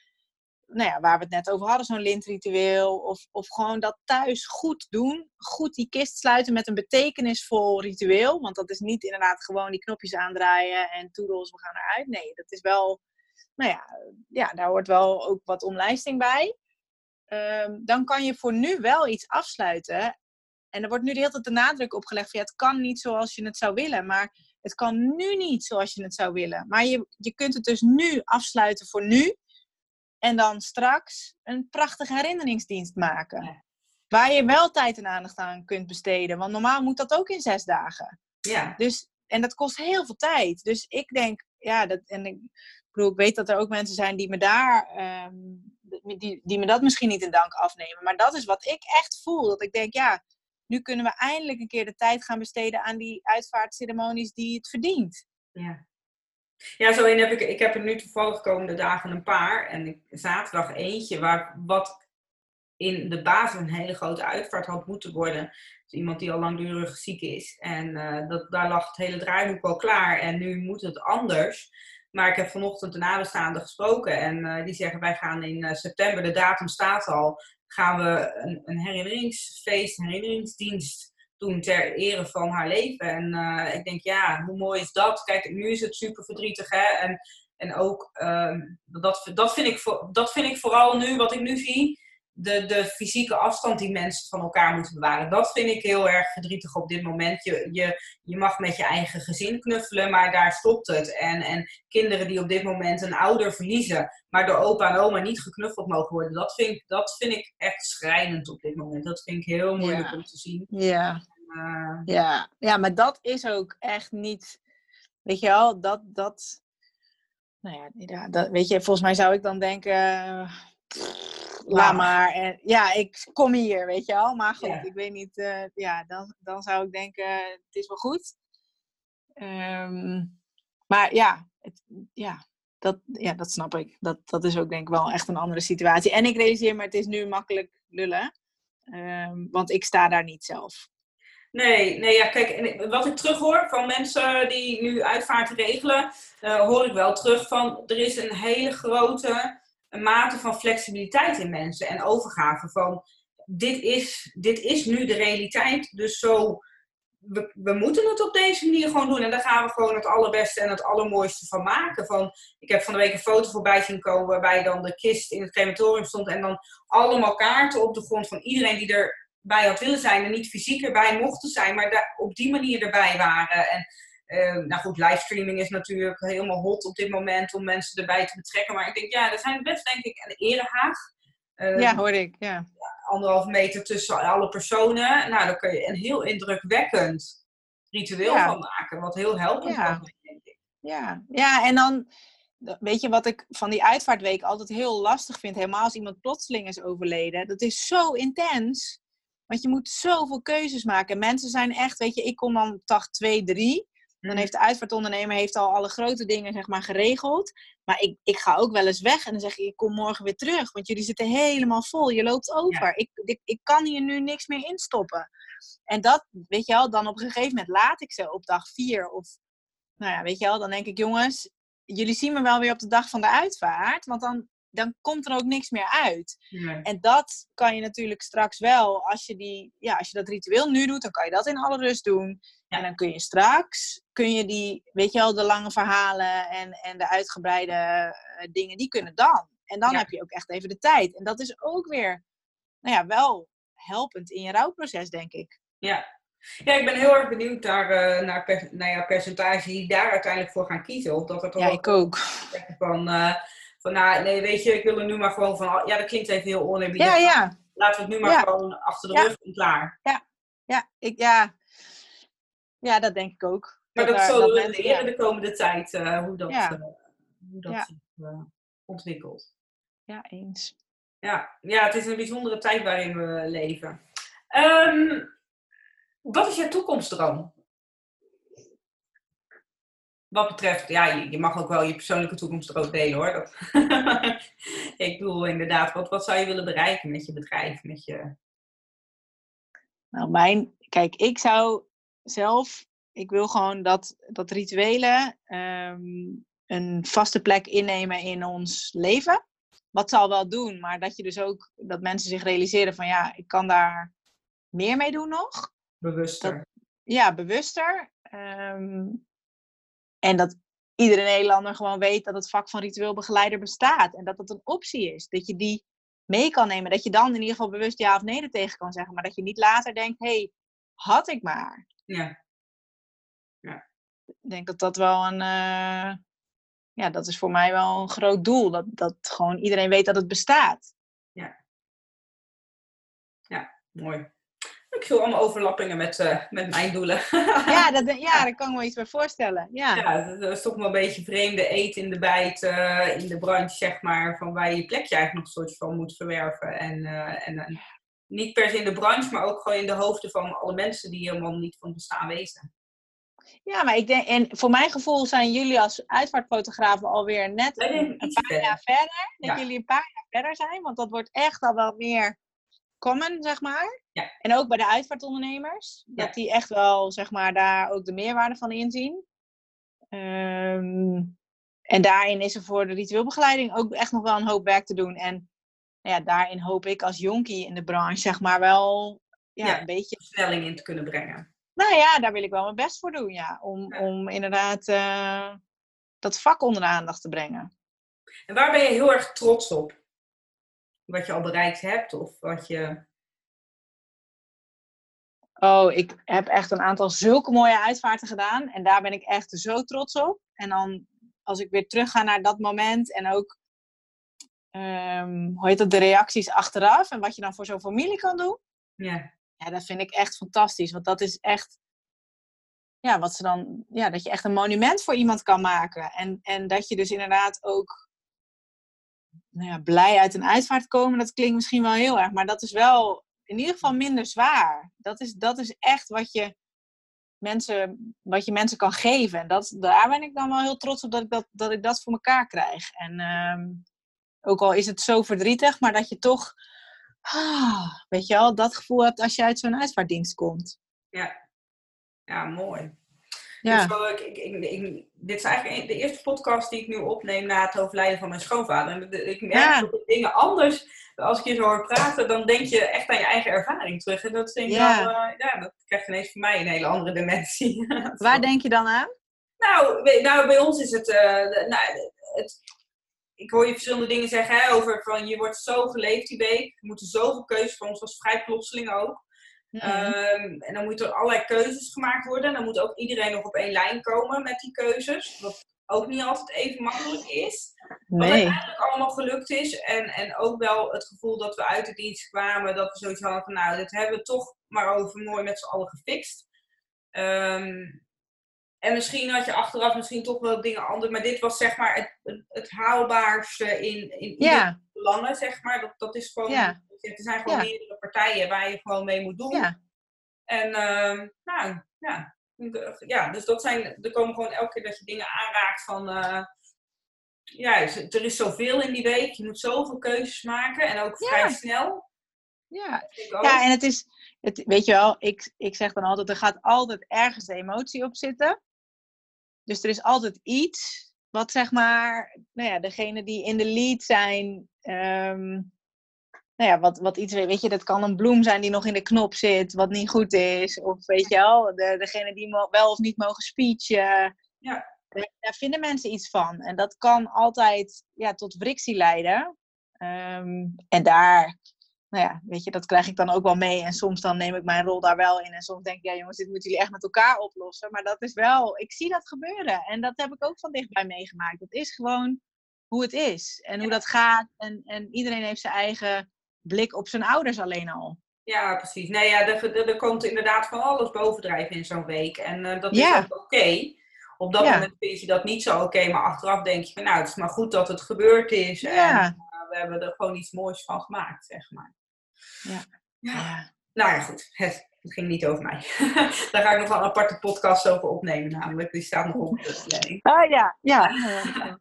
nou ja, waar we het net over hadden, zo'n lintritueel. Of, of gewoon dat thuis goed doen. Goed die kist sluiten met een betekenisvol ritueel. Want dat is niet inderdaad gewoon die knopjes aandraaien en toedels, we gaan eruit. Nee, dat is wel, nou ja, ja daar hoort wel ook wat omlijsting bij. Um, dan kan je voor nu wel iets afsluiten. En er wordt nu de hele tijd de nadruk op gelegd van ja, het kan niet zoals je het zou willen. Maar het kan nu niet zoals je het zou willen. Maar je, je kunt het dus nu afsluiten voor nu. En dan straks een prachtige herinneringsdienst maken. Waar je wel tijd en aandacht aan kunt besteden. Want normaal moet dat ook in zes dagen. Ja. Dus, en dat kost heel veel tijd. Dus ik denk, ja, dat, en ik, ik weet dat er ook mensen zijn die me daar, ehm, die, die me dat misschien niet in dank afnemen. Maar dat is wat ik echt voel. Dat ik denk, ja, nu kunnen we eindelijk een keer de tijd gaan besteden aan die uitvaartceremonies die het verdient. Ja. Ja, zo heb ik. Ik heb er nu toevallig komende dagen een paar. En ik, zaterdag eentje, waar wat in de basis een hele grote uitvaart had moeten worden. Dus iemand die al langdurig ziek is. En uh, dat, daar lag het hele draaiboek al klaar. En nu moet het anders. Maar ik heb vanochtend de nabestaanden gesproken. En uh, die zeggen, wij gaan in uh, september, de datum staat al. Gaan we een, een herinneringsfeest, een herinneringsdienst doen ter ere van haar leven. En ik denk, ja, hoe mooi is dat? Kijk, nu is het super verdrietig, hè. En, en ook, uh, dat, dat, vind ik, dat vind ik vooral nu, wat ik nu zie, de, de fysieke afstand die mensen van elkaar moeten bewaren. Dat vind ik heel erg verdrietig op dit moment. Je, je, je mag met je eigen gezin knuffelen, maar daar stopt het. En, en kinderen die op dit moment een ouder verliezen, maar door opa en oma niet geknuffeld mogen worden, dat vind, ik, dat vind ik echt schrijnend op dit moment. Dat vind ik heel moeilijk Ja. om te zien. Ja. Uh, Ja. ja, maar dat is ook echt niet. Weet je wel, dat. dat nou ja, ja, dat, weet je, volgens mij zou ik dan denken. Laat maar. En, ja, ik kom hier, weet je wel. Maar goed, Ja. ik weet niet. eh, ja, dan, dan zou ik denken, het is wel goed. Ehm, maar ja, het, ja, dat, ja, dat snap ik. Dat, dat is ook denk ik wel echt een andere situatie. En ik realiseer me, het is nu makkelijk lullen. Ehm, want ik sta daar niet zelf. Nee, nee, ja, kijk, en wat ik terughoor van mensen die nu uitvaart regelen, eh, hoor ik wel terug van er is een hele grote mate van flexibiliteit in mensen en overgave van dit is, dit is nu de realiteit, dus zo, we, moeten het op deze manier gewoon doen en daar gaan we gewoon het allerbeste en het allermooiste van maken. Van, ik heb van de week een foto voorbij zien komen waarbij dan de kist in het crematorium stond en dan allemaal kaarten op de grond van iedereen die er bij had willen zijn en niet fysiek erbij mochten zijn, maar daar op die manier erbij waren. En nou goed, livestreaming is natuurlijk helemaal hot op dit moment om mensen erbij te betrekken. Maar ik denk, ja, er zijn best denk ik een erehaag. Eh, Ja, hoorde ik. Ja. Anderhalf meter tussen alle personen. Nou, daar kun je een heel indrukwekkend ritueel Ja. van maken. Wat heel helpend Ja. kan zijn, denk ik. Ja. ja, en dan, weet je wat ik van die uitvaartweek altijd heel lastig vind, helemaal als iemand plotseling is overleden. Dat is zo intens, want je moet zoveel keuzes maken. Mensen zijn echt, weet je, ik kom dan dag 2, 3. Dan heeft de uitvaartondernemer heeft al alle grote dingen zeg maar, geregeld. Maar ik, ik ga ook wel eens weg en dan zeg ik, ik kom morgen weer terug. Want jullie zitten helemaal vol, je loopt over. Ik, ik, ik kan hier nu niks meer instoppen. En dat, weet je wel, dan op een gegeven moment laat ik ze op dag vier. Of, nou ja, weet je wel, dan denk ik, jongens, jullie zien me wel weer op de dag van de uitvaart. Want dan, dan komt er ook niks meer uit. En dat kan je natuurlijk straks wel, als je, die, ja, als je dat ritueel nu doet, dan kan je dat in alle rust doen. Ja. En dan kun je straks, kun je die, weet je wel, de lange verhalen en, en de uitgebreide eh, dingen, die kunnen dan. En dan Ja. heb je ook echt even de tijd. En dat is ook weer, nou ja, wel helpend in je rouwproces, denk ik. Ja. ja, ik ben heel erg benieuwd naar, eh, naar, per, naar jouw percentage die daar uiteindelijk voor gaan kiezen. Of dat er toch Ja, ook ik ook. van, eh, van nou, nee, weet je, ik wil er nu maar gewoon van, ja, dat klinkt even heel oneerbiedig. Ja, ja. Laten we het nu maar Ja. gewoon achter de Ja. rug en klaar. Ja, ik, ja. ja, dat denk ik ook. Maar dat, zullen we leren ja. de komende tijd, eh, hoe dat, Ja. eh, hoe dat Ja. zich eh, ontwikkelt. Ja, eens. Ja. ja, het is een bijzondere tijd waarin we leven. Ehm, wat is jouw toekomstdroom? Wat betreft, ja, je, je mag ook wel je persoonlijke toekomstdroom delen hoor. Dat ik bedoel inderdaad, wat, wat zou je willen bereiken met je bedrijf? Met je... Nou, mijn, kijk, ik zou zelf, ik wil gewoon dat, dat rituelen ehm, een vaste plek innemen in ons leven. Wat zal wel doen, maar dat je dus ook, dat mensen zich realiseren van ja, ik kan daar meer mee doen nog. Bewuster. Ja, bewuster. Ehm, en dat iedere Nederlander gewoon weet dat het vak van ritueel begeleider bestaat. En dat dat een optie is. Dat je die mee kan nemen. Dat je dan in ieder geval bewust ja of nee er tegen kan zeggen. Maar dat je niet later denkt, hé, hey, had ik maar. Ja. Ik denk dat dat wel een... eh, ja, dat is voor mij wel een groot doel. Dat, dat gewoon iedereen weet dat het bestaat. Mooi. Ik zie allemaal overlappingen met, eh, met mijn doelen. Ja, dat, ja, daar kan ik me iets bij voorstellen. Ja, Ja, dat is toch wel een beetje vreemde eten in de bijt eh, in de branche, zeg maar, van waar je je plekje eigenlijk nog een soort van moet verwerven. En, eh, en niet per se in de branche, maar ook gewoon in de hoofden van alle mensen die helemaal niet van bestaan weten. Ja, maar ik denk, en voor mijn gevoel zijn jullie als uitvaartfotografen alweer net een, paar jaar verder. Dat Ja. jullie een paar jaar verder zijn, want dat wordt echt al wel meer common, zeg maar. Ja. En ook bij de uitvaartondernemers, Ja. dat die echt wel, zeg maar, daar ook de meerwaarde van inzien. Ehm, en daarin is er voor de ritueelbegeleiding ook echt nog wel een hoop werk te doen. En nou ja, daarin hoop ik als jonkie in de branche, zeg maar, wel ja, Ja. een beetje Versnelling in te kunnen brengen. nou ja, daar wil ik wel mijn best voor doen, ja. Om, Ja. om inderdaad eh, dat vak onder de aandacht te brengen. En waar ben je heel erg trots op? Wat je al bereikt hebt of wat je... Oh, ik heb echt een aantal zulke mooie uitvaarten gedaan. En daar ben ik echt zo trots op. En dan, als ik weer terug ga naar dat moment en ook, ehm, hoe heet dat, de reacties achteraf. En wat je dan voor zo'n familie kan doen. Ja, Ja, dat vind ik echt fantastisch. Want dat is echt, ja, wat ze dan, ja, dat je echt een monument voor iemand kan maken. En, en dat je dus inderdaad ook, nou ja, blij uit een uitvaart komen. Dat klinkt misschien wel heel erg, maar dat is wel in ieder geval minder zwaar. Dat is, dat is echt wat je mensen, wat je mensen kan geven. En dat, daar ben ik dan wel heel trots op dat ik dat, dat, ik dat voor elkaar krijg. En ehm, ook al is het zo verdrietig, maar dat je toch, ah, weet je wel, dat gevoel hebt als je uit zo'n uitvaartdienst komt. ja mooi. Ja. Dus ik, ik, ik, ik- dit is eigenlijk de eerste podcast die ik nu opneem na het overlijden van mijn schoonvader. En ik merk Ja. dat de dingen anders, als ik je zo hoor praten, dan denk je echt aan je eigen ervaring terug. En dat denk ik Ja. wel, eh, ja, dat krijgt ineens voor mij een hele andere dimensie. Waar denk je dan aan? Nou, nou bij ons is het, eh, nou, het, ik hoor je verschillende dingen zeggen hè, over van je wordt zo geleefd die week. Er moeten zoveel keuzes, voor ons was vrij plotseling ook. Mhm. Ehm, en dan moeten er allerlei keuzes gemaakt worden. En dan moet ook iedereen nog op één lijn komen met die keuzes. Wat ook niet altijd even makkelijk is. Wat nee. uiteindelijk allemaal gelukt is. En, en ook wel het gevoel dat we uit de dienst kwamen. Dat we zoiets hadden van nou, dit hebben we toch maar over mooi met z'n allen gefixt. Ehm, en misschien had je achteraf misschien toch wel dingen anders. Maar dit was zeg maar het, het, het haalbaarste in, in Ja, belangen, zeg maar. Dat, dat is gewoon, Ja. er zijn gewoon Ja. meerdere partijen waar je gewoon mee moet doen. En ehm, nou, ja. Ja, dus dat zijn, er komen gewoon elke keer dat je dingen aanraakt van, eh, ja, er is zoveel in die week, je moet zoveel keuzes maken en ook vrij snel. ja. Ja, en het is, het, weet je wel, ik, ik zeg dan altijd, er gaat altijd ergens de emotie op zitten. Dus er is altijd iets wat zeg maar, nou ja, degene die in de lead zijn, ehm, nou ja, wat, wat iets, weet je, dat kan een bloem zijn die nog in de knop zit, wat niet goed is. Of weet je wel, de, degene die wel of niet mogen speechen. Ja. Daar, daar vinden mensen iets van. En dat kan altijd ja, tot frictie leiden. Ehm, en daar, nou ja, weet je, dat krijg ik dan ook wel mee. En soms dan neem ik mijn rol daar wel in. En soms denk ik, ja jongens, dit moeten jullie echt met elkaar oplossen. Maar dat is wel, ik zie dat gebeuren. En dat heb ik ook van dichtbij meegemaakt. Dat is gewoon hoe het is. En hoe dat gaat. En, en iedereen heeft zijn eigen blik op zijn ouders alleen al. Ja, precies. Nee, ja, er, er, komt inderdaad van alles bovendrijven in zo'n week. En eh, dat Ja. is ook oké. Op dat Ja. moment vind je dat niet zo oké, maar achteraf denk je van nou, het is maar goed dat het gebeurd is. En Ja. eh, we hebben er gewoon iets moois van gemaakt, zeg maar. Ja. ja. Ja. Nou ja, goed. Het, het ging niet over mij. Daar ga ik nog wel een aparte podcast over opnemen, namelijk. Die staat nog op de planning. Ah ja, ja.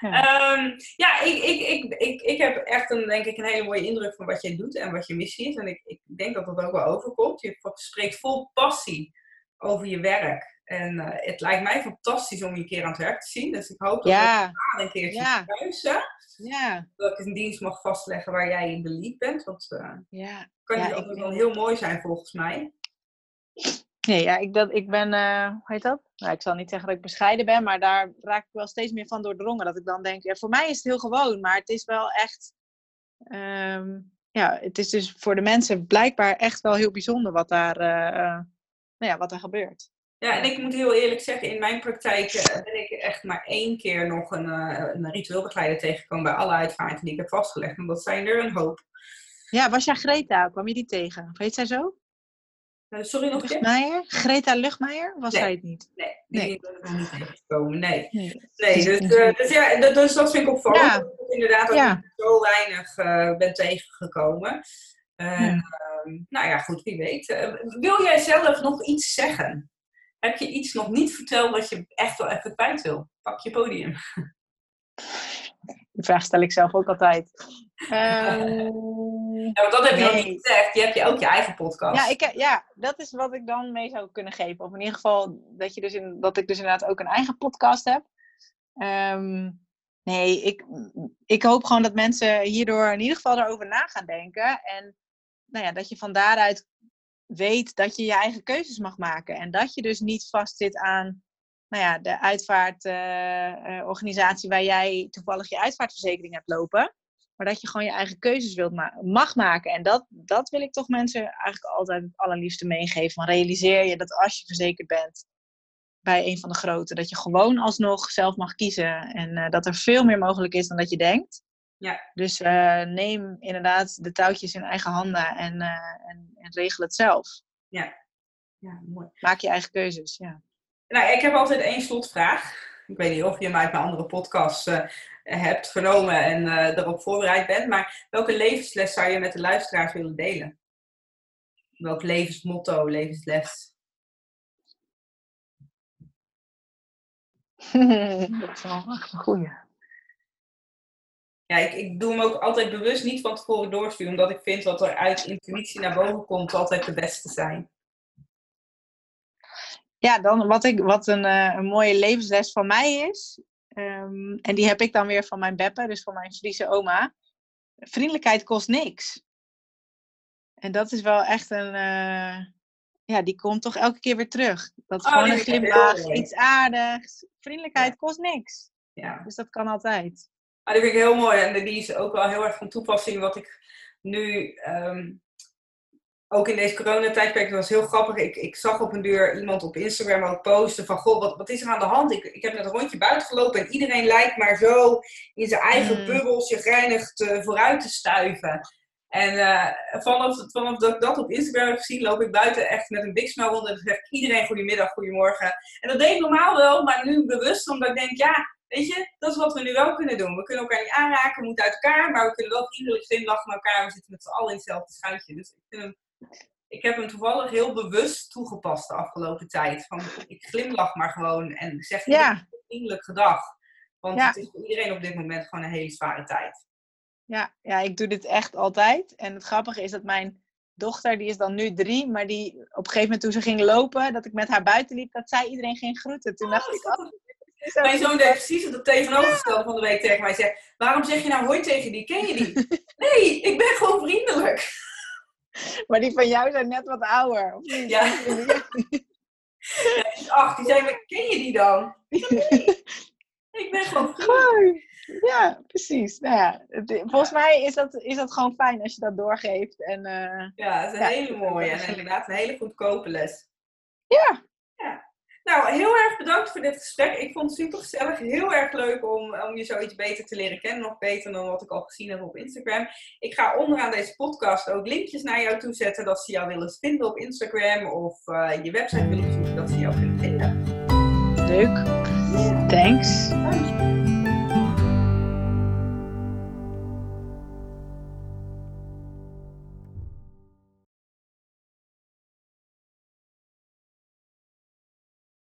Ja. Ehm, ja, ik, ik, ik, ik, ik heb echt een, denk ik, een hele mooie indruk van wat jij doet en wat je missie is. En ik, ik denk dat dat ook wel overkomt. Je spreekt vol passie over je werk. En eh, het lijkt mij fantastisch om je een keer aan het werk te zien. Dus ik hoop dat Ja, we een keertje Ja. hè, ja, dat ik een dienst mag vastleggen waar jij in de lead bent. Want eh ja. kan Ja, ook wel heel mooi zijn volgens mij. Nee, ja, ik, dat, ik ben, eh, hoe heet dat? Nou, ik zal niet zeggen dat ik bescheiden ben, maar daar raak ik wel steeds meer van doordrongen. Dat ik dan denk, ja, voor mij is het heel gewoon, maar het is wel echt, ehm, ja, het is dus voor de mensen blijkbaar echt wel heel bijzonder wat daar, eh, nou ja, wat er gebeurt. Ja, en ik moet heel eerlijk zeggen, in mijn praktijk eh, ben ik echt maar één keer nog een, eh, een ritueelbegeleider tegengekomen bij alle uitvaarten die ik heb vastgelegd. Want dat zijn er een hoop. Ja, was jij Greta? Kwam je die tegen? Weet zij zo? Eh, sorry nog? Luchtmeijer? Greta Luchtmeijer? Was Nee. zij het niet? Nee, die Nee. ben ik nog niet tegengekomen. Nee. Nee. Nee, dus, eh, dus, ja, dat, dus dat vind ik opvallend. Ja. Dat inderdaad dat Ja. ik zo weinig ben tegengekomen. En, Ja. ehm, nou ja, goed, wie weet. Wil jij zelf nog iets zeggen? Heb je iets nog niet verteld wat je echt wel even kwijt wil? Pak je podium. Die vraag stel ik zelf ook altijd. Um, ja, want dat heb je nee. niet gezegd. Je hebt je ook je eigen podcast. Ja, ik, ja, dat is wat ik dan mee zou kunnen geven. Of in ieder geval dat, je dus in, dat ik dus inderdaad ook een eigen podcast heb. Um, nee, ik, ik hoop gewoon dat mensen hierdoor in ieder geval daarover na gaan denken. En nou ja, dat je van daaruit weet dat je je eigen keuzes mag maken. En dat je dus niet vastzit aan nou ja, de uitvaartorganisatie uh, waar jij toevallig je uitvaartverzekering hebt lopen. Maar dat je gewoon je eigen keuzes wilt ma mag maken. En dat, dat wil ik toch mensen eigenlijk altijd het allerliefste meegeven. Realiseer je dat als je verzekerd bent bij een van de grote, dat je gewoon alsnog zelf mag kiezen. En uh, dat er veel meer mogelijk is dan dat je denkt. Ja. Dus uh, neem inderdaad de touwtjes in eigen handen en, uh, en, en, regel het zelf. Ja. ja, mooi. Maak je eigen keuzes, ja. Nou, ik heb altijd één slotvraag. Ik weet niet of je hem uit mijn andere podcast uh, hebt genomen en erop voorbereid bent. Maar welke levensles zou je met de luisteraars willen delen? Welk levensmotto, levensles? dat is wel een goeie. Ja, ik, ik doe hem ook altijd bewust niet van tevoren doorsturen, omdat ik vind wat er uit intuïtie naar boven komt altijd de beste zijn. Ja, dan wat, ik, wat een, uh, een mooie levensles van mij is, um, en die heb ik dan weer van mijn Beppe, dus van mijn Friese oma. Vriendelijkheid kost niks. En dat is wel echt een, uh, ja, die komt toch elke keer weer terug. Dat oh, gewoon een glimlach, iets aardigs. Vriendelijkheid ja. kost niks. Ja. Dus dat kan altijd. Die vind ik heel mooi en die is ook wel heel erg van toepassing. Wat ik nu um, ook in deze coronatijdperk, dat was heel grappig. Ik, ik zag op een deur iemand op Instagram ook posten van, goh, wat, wat is er aan de hand? Ik, ik heb net een rondje buiten gelopen en iedereen lijkt maar zo in zijn eigen mm. bubbel zich te, vooruit te stuiven. En uh, vanaf, vanaf dat ik dat op Instagram heb gezien, loop ik buiten echt met een big smile rond en dan zeg ik iedereen goedemiddag, goedemorgen. En dat deed ik normaal wel, maar nu bewust, omdat ik denk, ja, Weet je, dat is wat we nu wel kunnen doen. We kunnen elkaar niet aanraken, we moeten uit elkaar, maar we kunnen wel vriendelijk glimlachen naar elkaar. We zitten met z'n allen in hetzelfde schuitje. Dus ik, vind hem, ik heb hem toevallig heel bewust toegepast de afgelopen tijd. Van, ik glimlach maar gewoon en zeg ja. een vriendelijk gedag. Want ja. het is voor iedereen op dit moment gewoon een hele zware tijd. Ja, ja, ik doe dit echt altijd. En het grappige is dat mijn dochter, die is dan nu drie, maar die op een gegeven moment toen ze ging lopen, dat ik met haar buiten liep, dat zij iedereen ging groeten. Toen oh, dacht ik, oh, mijn zoon deed precies het tegenovergestelde van de week tegen mij. Zegt, waarom zeg je nou hoi tegen die? Ken je die? nee, ik ben gewoon vriendelijk. Maar die van jou zijn net wat ouder. Of niet? Ja. ja ach, die zei, ken je die dan? ik ben gewoon vriendelijk. Ja, precies. Nou ja, volgens mij is dat, is dat gewoon fijn als je dat doorgeeft. En, uh, ja, het is een hele mooie en inderdaad een hele goedkope les. Ja, nou, heel erg bedankt voor dit gesprek. Ik vond het super gezellig. Heel erg leuk om, om je zoiets beter te leren kennen. Nog beter dan wat ik al gezien heb op Instagram. Ik ga onderaan deze podcast ook linkjes naar jou toe zetten. Dat ze jou willen vinden op Instagram. Of uh, je website willen zoeken. Dat ze jou kunnen vinden. Leuk. Thanks.